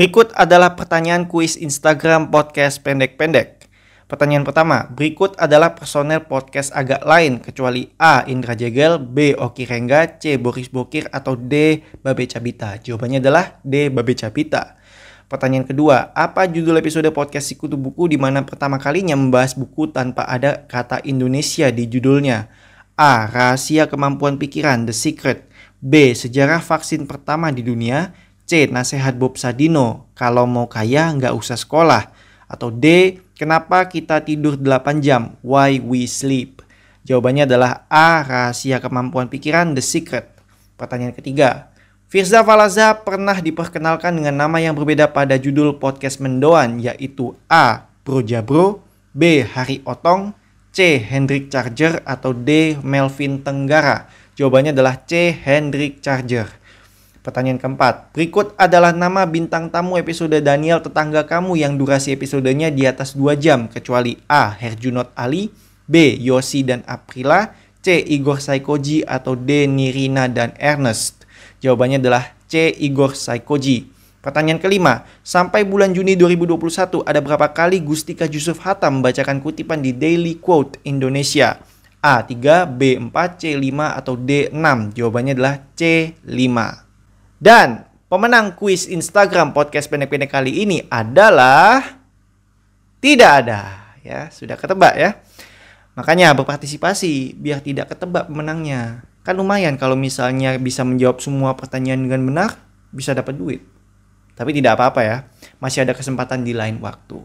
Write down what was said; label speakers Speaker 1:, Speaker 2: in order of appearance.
Speaker 1: Berikut adalah pertanyaan kuis Instagram podcast pendek-pendek. Pertanyaan pertama, berikut adalah personel podcast agak lain kecuali A. Indra Jegel, B. Oki Rengga, C. Boris Bokir, atau D. Babe Cabita. Jawabannya adalah D. Babe Cabita. Pertanyaan kedua, apa judul episode podcast Sikutu Buku di mana pertama kalinya membahas buku tanpa ada kata Indonesia di judulnya? A. Rahasia Kemampuan Pikiran, The Secret. B. Sejarah vaksin pertama di dunia. C. Nasihat Bob Sadino, kalau mau kaya nggak usah sekolah. Atau D. Kenapa kita tidur 8 jam? Why we sleep? Jawabannya adalah A. Rahasia kemampuan pikiran The Secret. Pertanyaan ketiga. Firza Falaza pernah diperkenalkan dengan nama yang berbeda pada judul podcast Mendoan yaitu A. Bro Jabro, B. Hari Otong, C. Hendrik Charger, atau D. Melvin Tenggara. Jawabannya adalah C. Hendrik Charger. Pertanyaan keempat, berikut adalah nama bintang tamu episode Daniel Tetangga Kamu yang durasi episodenya di atas 2 jam kecuali A. Herjunot Ali, B. Yosi dan Aprila, C. Igor Saikoji, atau D. Nirina dan Ernest. Jawabannya adalah C. Igor Saikoji. Pertanyaan kelima, sampai bulan Juni 2021 ada berapa kali Gustika Yusuf Hatta membacakan kutipan di Daily Quote Indonesia? A3, B4, C5, atau D6? Jawabannya adalah C5. Dan pemenang kuis Instagram podcast pendek-pendek kali ini adalah tidak ada ya, sudah ketebak ya. Makanya berpartisipasi biar tidak ketebak pemenangnya. Kan lumayan kalau misalnya bisa menjawab semua pertanyaan dengan benar, bisa dapat duit. Tapi tidak apa-apa ya, masih ada kesempatan di lain waktu.